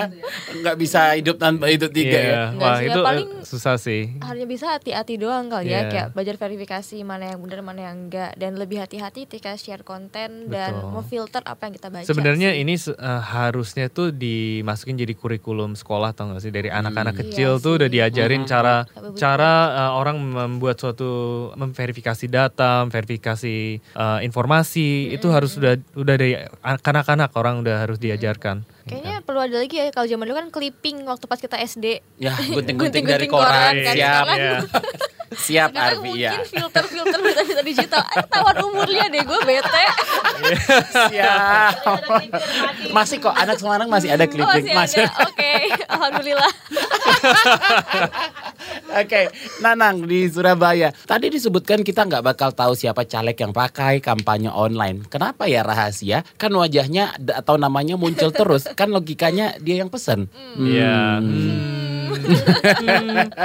nggak bisa hidup tanpa itu tiga Iya. ya. Wah sih, itu eh, paling- susah sih Hanya bisa hati-hati doang kali Iya. ya kayak belajar verifikasi mana yang benar mana yang enggak dan lebih hati-hati ketika share konten dan Betul. memfilter apa yang kita baca. Sebenarnya sih. ini eh, harusnya tuh dimasukin jadi kurikulum sekolah tau gak sih dari anak-anak Iya kecil tuh udah diajarin Hmm. cara cara eh, orang membuat suatu memverifikasi data, memverifikasi eh, informasi itu harus sudah udah dari kanak-kanak orang udah harus diajarkan. Kayaknya perlu ada lagi ya kalau zaman dulu kan clipping waktu pas kita SD. Ya, gunting-gunting dari koran. koran, kan, Siap. sekarang. Iya. Siap Sekarang Arfi mungkin ya. filter-filter berita-berita digital. Eh, tawan umurnya deh gue bete. Siap. masih kok anak Semarang masih ada Oh, clipping. masih ada. Oke, alhamdulillah. Oke, Nanang di Surabaya. Tadi disebutkan kita nggak bakal tahu siapa caleg yang pakai kampanye online. Kenapa ya rahasia? Kan wajahnya atau namanya muncul terus. Kan logikanya dia yang pesen. Iya. Hmm.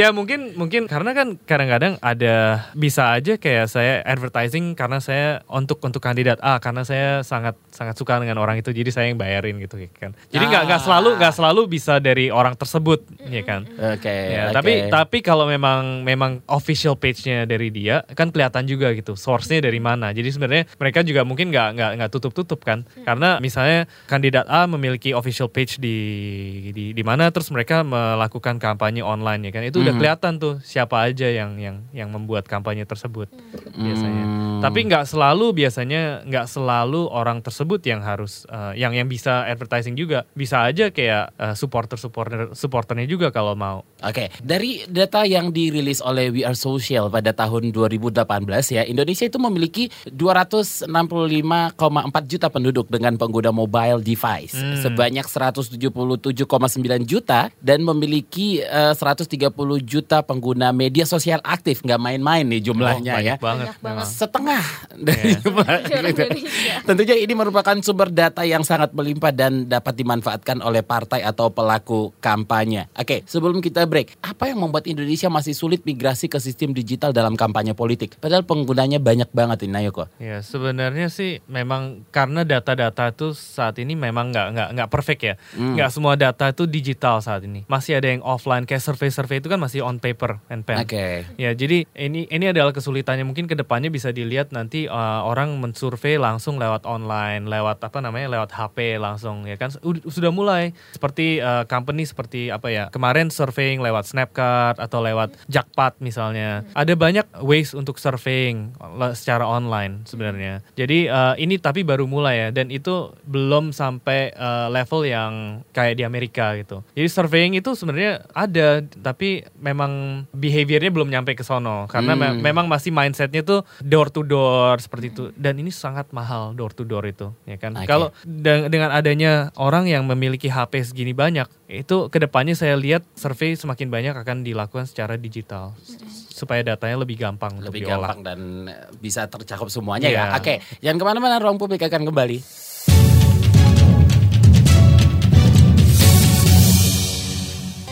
ya mungkin mungkin karena kan kadang-kadang ada bisa aja kayak saya advertising karena saya untuk untuk kandidat A karena saya sangat sangat suka dengan orang itu jadi saya yang bayarin gitu kan. Jadi nggak nggak Ah. selalu nggak selalu bisa dari orang tersebut ya kan. Oke. Ya, oke. tapi tapi kalau memang memang official page-nya dari dia kan kelihatan juga gitu source-nya dari mana. Jadi sebenarnya mereka juga mungkin nggak nggak nggak tutup-tutup kan. Karena misalnya kandidat A memiliki official page di di di mana terus mereka melakukan kampanye online ya kan. Itu udah Mhm. kelihatan tuh siapa aja yang yang yang membuat kampanye tersebut biasanya. Hmm. Tapi nggak selalu biasanya nggak selalu orang tersebut yang harus eh, yang yang bisa advertising juga. Bisa aja kayak eh, supporter supporter supporternya juga kalau mau. Oke, dari data yang dirilis oleh We Are Social pada tahun 2018 ya, Indonesia itu memiliki 265,4 juta penduduk dengan pengguna mobile device, Hmm. sebanyak 177,9 juta dan memiliki eh, 130 juta pengguna media sosial aktif, nggak main-main nih jumlahnya Oh, ya. banyak banget. Banyak banget. Setengah dari Iya. jumlah gitu. Tentunya ini merupakan sumber data yang sangat melimpah dan dapat dimanfaatkan oleh partai atau pelaku kampanye. Oke, sebelum kita break, apa yang membuat Indonesia masih sulit migrasi ke sistem digital dalam kampanye politik? Padahal penggunanya banyak banget ini, Nayoko. Ya sebenarnya sih memang karena data-data itu saat ini memang nggak nggak nggak perfect ya. Hmm. Nggak semua data itu digital saat ini. Masih ada yang offline kayak survei-survey itu kan masih on paper and pen. Oke. Ya jadi ini ini adalah kesulitannya mungkin ke depannya bisa dilihat nanti uh, orang mensurvei langsung lewat online, lewat apa namanya lewat HP langsung ya kan Ud- sudah mulai seperti uh, company seperti apa ya kemarin surveying lewat Snapchat atau lewat Jackpot misalnya ada banyak ways untuk surveying secara online sebenarnya. Jadi uh, ini tapi baru mulai ya dan itu belum sampai uh, level yang kayak di Amerika gitu. Jadi surveying itu sebenarnya ada tapi memang behaviornya belum nyampe ke sono karena me- Hmm. memang masih mindsetnya tuh door to door seperti itu dan ini sangat mahal door to door itu ya kan. Oke. Kalau de- dengan adanya orang yang memiliki HP segini banyak itu ke depannya saya lihat survei semakin banyak akan dilakukan secara digital supaya datanya lebih gampang untuk Lebih diolah. gampang dan bisa tercakup semuanya ya. Iya. Oke, jangan ke mana-mana, Ruang Publik akan kembali.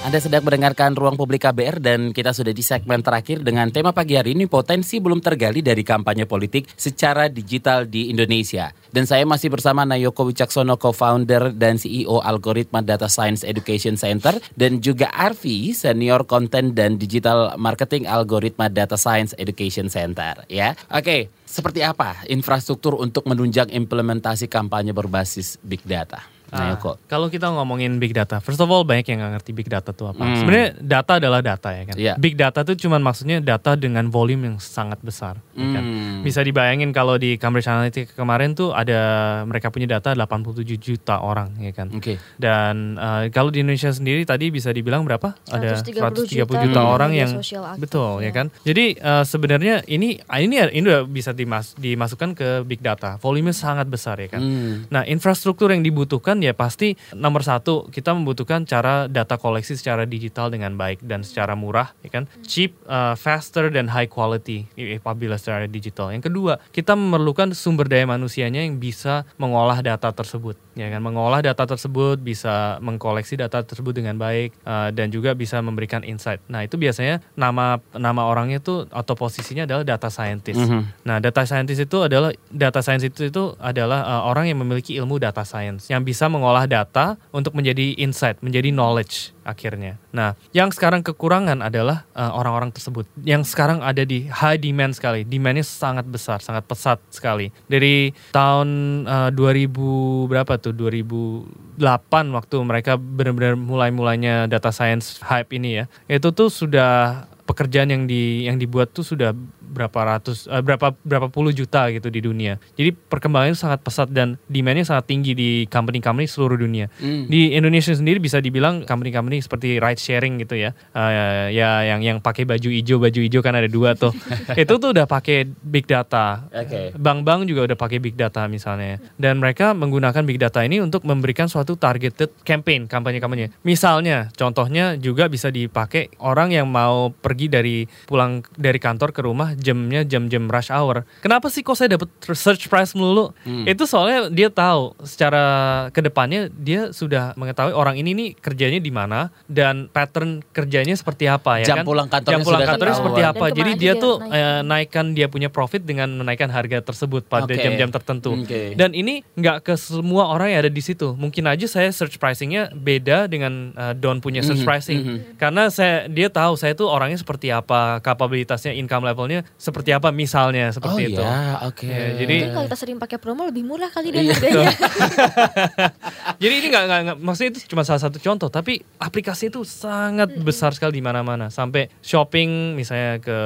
Anda sedang mendengarkan Ruang Publik KBR dan kita sudah di segmen terakhir dengan tema pagi hari ini potensi belum tergali dari kampanye politik secara digital di Indonesia. Dan saya masih bersama Nayoko Wicaksono, co-founder dan CEO Algoritma Data Science Education Center dan juga Arfi, senior content dan digital marketing Algoritma Data Science Education Center. Ya, oke. Seperti apa infrastruktur untuk menunjang implementasi kampanye berbasis big data? Ah, Nayoko. kalau kita ngomongin big data, first of all banyak yang nggak ngerti big data itu apa. Hmm. Sebenarnya data adalah data ya kan. Iya. Big data itu cuman maksudnya data dengan volume yang sangat besar. ya kan. Hmm. Bisa dibayangin kalau di Cambridge Analytica kemarin tuh ada mereka punya data 87 juta orang ya kan. Oke. Dan eh, kalau di Indonesia sendiri tadi bisa dibilang berapa? Ada 130 130 juta juta, orang yang aktif, betul ya ya. kan. Jadi eh, sebenarnya ini ini ini udah bisa dimas, dimasukkan ke big data. Volumenya sangat besar ya kan. Hmm. Nah, infrastruktur yang dibutuhkan ya pasti nomor satu kita membutuhkan cara data koleksi secara digital dengan baik dan secara murah, ya kan? Cheap, uh, faster dan high quality apabila secara digital. Yang kedua, kita memerlukan sumber daya manusianya yang bisa mengolah data tersebut, ya kan? Mengolah data tersebut bisa mengkoleksi data tersebut dengan baik uh, dan juga bisa memberikan insight. Nah, itu biasanya nama nama orangnya itu atau posisinya adalah data scientist. Mhm. Nah, data scientist itu adalah data science itu itu adalah uh, orang yang memiliki ilmu data science yang bisa mengolah data untuk menjadi insight, menjadi knowledge akhirnya. Nah, yang sekarang kekurangan adalah uh, orang-orang tersebut yang sekarang ada di high demand sekali. Demandnya sangat besar, sangat pesat sekali. Dari tahun uh, 2000 berapa tuh? 2008 waktu mereka benar-benar mulai-mulainya data science hype ini ya. Itu tuh sudah pekerjaan yang di yang dibuat tuh sudah berapa ratus eh, berapa berapa puluh juta gitu di dunia. Jadi perkembangannya sangat pesat dan demandnya sangat tinggi di company-company seluruh dunia. Hmm. Di Indonesia sendiri bisa dibilang company-company seperti ride sharing gitu ya. Eh, ya yang yang pakai baju hijau baju hijau kan ada dua tuh. Itu tuh udah pakai big data. Oke. Bank-bank juga udah pakai big data misalnya. Dan mereka menggunakan big data ini untuk memberikan suatu targeted campaign, kampanye-kampanye. Misalnya, contohnya juga bisa dipakai orang yang mau pergi dari pulang dari kantor ke rumah jamnya jam-jam rush hour. Kenapa sih kok saya dapat search price melulu? Hmm. Itu soalnya dia tahu secara ke depannya dia sudah mengetahui orang ini nih kerjanya di mana dan pattern kerjanya seperti apa ya Jam kan? pulang kantornya Jam pulang sudah kantornya ketahuan. seperti apa? Jadi dia dia tuh naik. eh, naikkan dia punya profit dengan menaikkan harga tersebut pada jam-jam tertentu. Oke. Dan ini nggak ke semua orang yang ada di situ. Mungkin aja saya search pricingnya beda dengan uh, Don punya search Mhm, pricing. mhm. Karena saya dia tahu saya tuh orangnya seperti apa, kapabilitasnya, income levelnya seperti apa misalnya Oh seperti itu. ya, oke. Ya, jadi- Mungkin kalau kita sering pakai promo lebih murah kali dan Iya. harganya. Jadi ini nggak nggak nggak- maksudnya itu cuma salah satu contoh, tapi aplikasi itu sangat besar sekali di mana-mana. Sampai shopping misalnya ke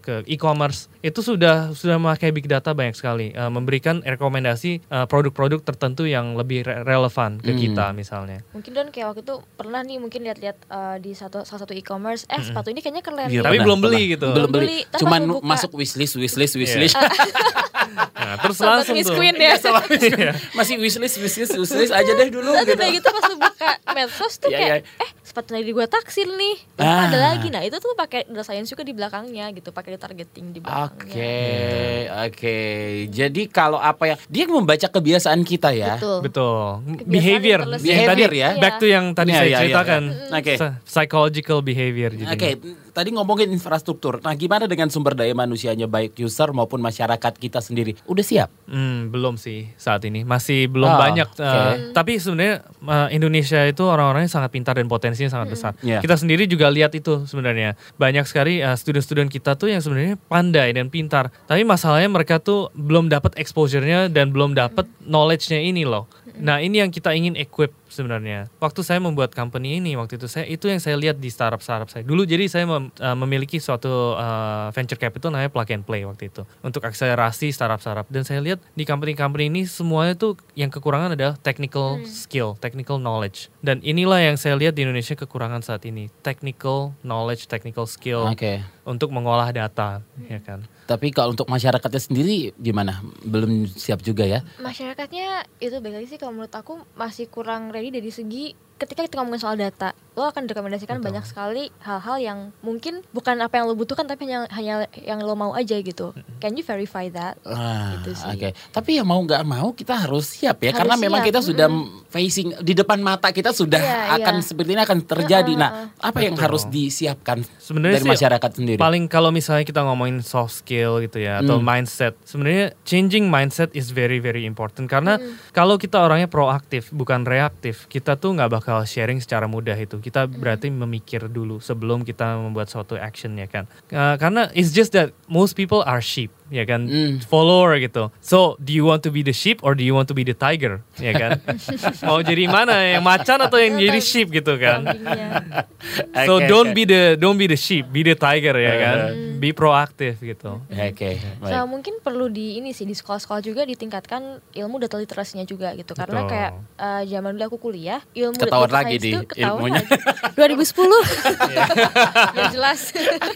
ke e-commerce itu sudah sudah memakai big data banyak sekali, eh, memberikan rekomendasi eh, produk-produk tertentu yang lebih re- relevan ke Hmm. kita misalnya. mungkin dan kayak waktu itu pernah nih mungkin lihat-lihat eh, di satu salah satu e-commerce, eh sepatu ini kayaknya keren. Iya, nih. Tapi pernah, belum beli pernah. gitu. Belum Belum beli. Cuman masuk wishlist, wishlist, Iya. wishlist. Nah, terus Sobat langsung Miss tuh. Queen ya. Iya. Masih wishlist, wishlist, wishlist aja deh dulu Terus gitu. gitu pas lu buka medsos tuh Iya, kayak iya. eh sepatu lagi gue taksir nih. Ah. ada lagi. Nah, itu tuh pakai data science juga di belakangnya gitu, pakai targeting di belakangnya. Oke, oke. Jadi kalau apa ya, dia membaca kebiasaan kita ya. Betul. Betul. Kebiasaan Behavior. Yang tadi Behavior ya? Back to yang tadi Iya, saya iya, iya, ceritakan. iya. Oke. Psy- Psychological behavior. Oke, tadi ngomongin infrastruktur. Nah, gimana dengan sumber daya manusianya baik user maupun masyarakat kita sendiri? Udah siap? Hmm, belum sih saat ini. Masih belum Oh, banyak. eh, tapi sebenarnya eh, Indonesia itu orang-orangnya sangat pintar dan potensinya sangat besar. Iya. Kita sendiri juga lihat itu sebenarnya. Banyak sekali eh, student-student kita tuh yang sebenarnya pandai dan pintar. Tapi masalahnya mereka tuh belum dapat exposure-nya dan belum dapat knowledge-nya ini loh. Nah, ini yang kita ingin equip sebenarnya. Waktu saya membuat company ini waktu itu saya itu yang saya lihat di startup-startup saya. Dulu jadi saya mem- eh, memiliki suatu eh, venture capital namanya Plug and Play waktu itu untuk akselerasi startup-startup dan saya lihat di company-company ini semuanya tuh yang kekurangan adalah technical skill, technical knowledge. Dan inilah yang saya lihat di Indonesia kekurangan saat ini, technical knowledge, technical skill Oke. untuk mengolah data, ya kan. Tapi kalau untuk masyarakatnya sendiri gimana? Belum siap juga ya? Masyarakatnya itu baik sih kalau menurut aku masih kurang ready dari segi ketika kita ngomongin soal data, lo akan direkomendasikan banyak sekali hal-hal yang mungkin bukan apa yang lo butuhkan tapi hanya hanya yang lo mau aja gitu. Can you verify that? Ah, Gitu sih. Oke, tapi ya mau nggak mau kita harus siap ya, Harus karena memang siap, kita sudah facing di depan mata kita sudah Iya, akan iya. seperti ini akan terjadi. Heeh, Nah, apa yang Betul. harus disiapkan Sebenarnya dari sih masyarakat sendiri? Paling kalau misalnya kita ngomongin soft skill gitu ya atau Hmm. mindset, sebenarnya changing mindset is very very important karena Hmm. kalau kita orangnya proaktif bukan reaktif, kita tuh nggak bakal sharing secara mudah itu. Kita berarti memikir dulu sebelum kita membuat suatu action ya kan. Uh, karena it's just that most people are sheep ya kan, Hmm. follower gitu. So do you want to be the sheep or do you want to be the tiger ya kan? Mau jadi mana yang macan atau yang jadi sheep gitu kan? So don't be the don't be the sheep, be the tiger ya kan. Be proaktif gitu. Oke, baik. Nah mungkin perlu di ini sih di sekolah-sekolah juga ditingkatkan ilmu data literasinya juga gitu karena Betul. kayak eh, zaman dulu aku kuliah ilmu Ketahuan lagi science di ilmunya. lagi. 2010 ya jelas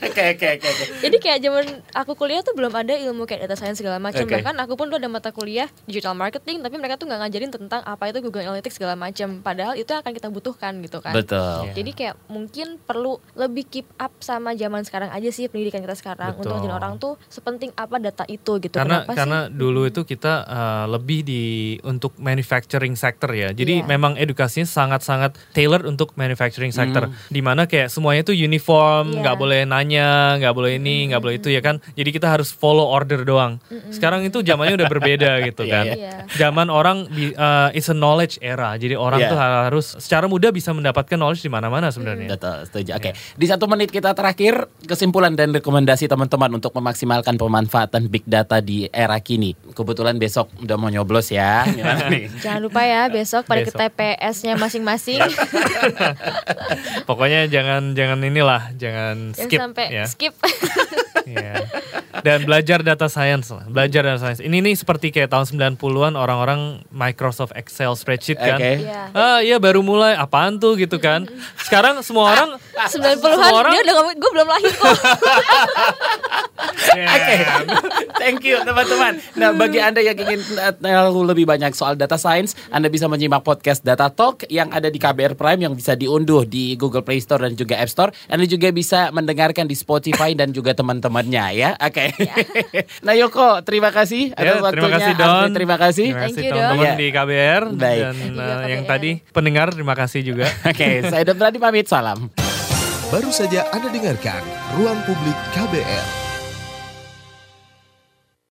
oke, oke. oke. jadi kayak zaman aku kuliah tuh belum ada ilmu kayak data science segala macam Oke. bahkan aku pun tuh ada mata kuliah digital marketing tapi mereka tuh nggak ngajarin tentang apa itu Google Analytics segala macam padahal itu yang akan kita butuhkan gitu kan Betul. Iya. jadi kayak mungkin perlu lebih keep up sama zaman sekarang aja sih pendidikan kita sekarang untuk Betul. ngajarin orang tuh sepenting apa data itu gitu. Karena Kenapa karena sih? dulu itu kita uh, lebih di untuk manufacturing sector ya. Jadi Iya. memang edukasinya sangat-sangat tailored untuk manufacturing sector. Di mana kayak semuanya itu uniform, Iya. nggak boleh nanya, nggak boleh ini, nggak boleh itu ya kan. Jadi kita harus follow order doang. Sekarang itu zamannya udah berbeda gitu Iya, kan. iya. Zaman orang di, uh, it's a knowledge era. Jadi orang Iya. tuh harus secara mudah bisa mendapatkan knowledge di mana-mana sebenarnya. Betul, setuju. Oke, di satu menit kita terakhir kesimpulan dan rekomendasi teman-teman untuk memaksimalkan pemanfaatan big data di era kini. Kebetulan besok udah mau nyoblos ya. Gimana nih? Jangan lupa ya besok pada ke. TPS-nya masing-masing. Pokoknya jangan jangan inilah, jangan Jangan skip sampai ya. skip. Iya. Dan belajar data science lah. Belajar data science. Ini nih seperti kayak tahun 90-an orang-orang Microsoft Excel spreadsheet kan. Oke. Iya. Ah iya baru mulai apaan tuh gitu kan. Sekarang semua orang 90-an semua orang dia udah ngomong gue belum lahir kok. Oke, thank you teman-teman. Nah, bagi anda yang ingin uh, tahu lebih banyak soal data science, anda bisa menyimak podcast Data Talk yang ada di KBR Prime yang bisa diunduh di Google Play Store dan juga App Store. Anda juga bisa mendengarkan di Spotify dan juga teman-temannya ya. Oke. nah Yoko, terima kasih Ya, atas terima waktunya. kasih Alfred, Don. terima kasih. Terima Thank kasih teman-teman di KBR Baik. dan uh, yang KBR. tadi pendengar terima kasih juga. Oke, saya Don Brady pamit. Salam. Baru saja Anda dengarkan Ruang Publik KBR.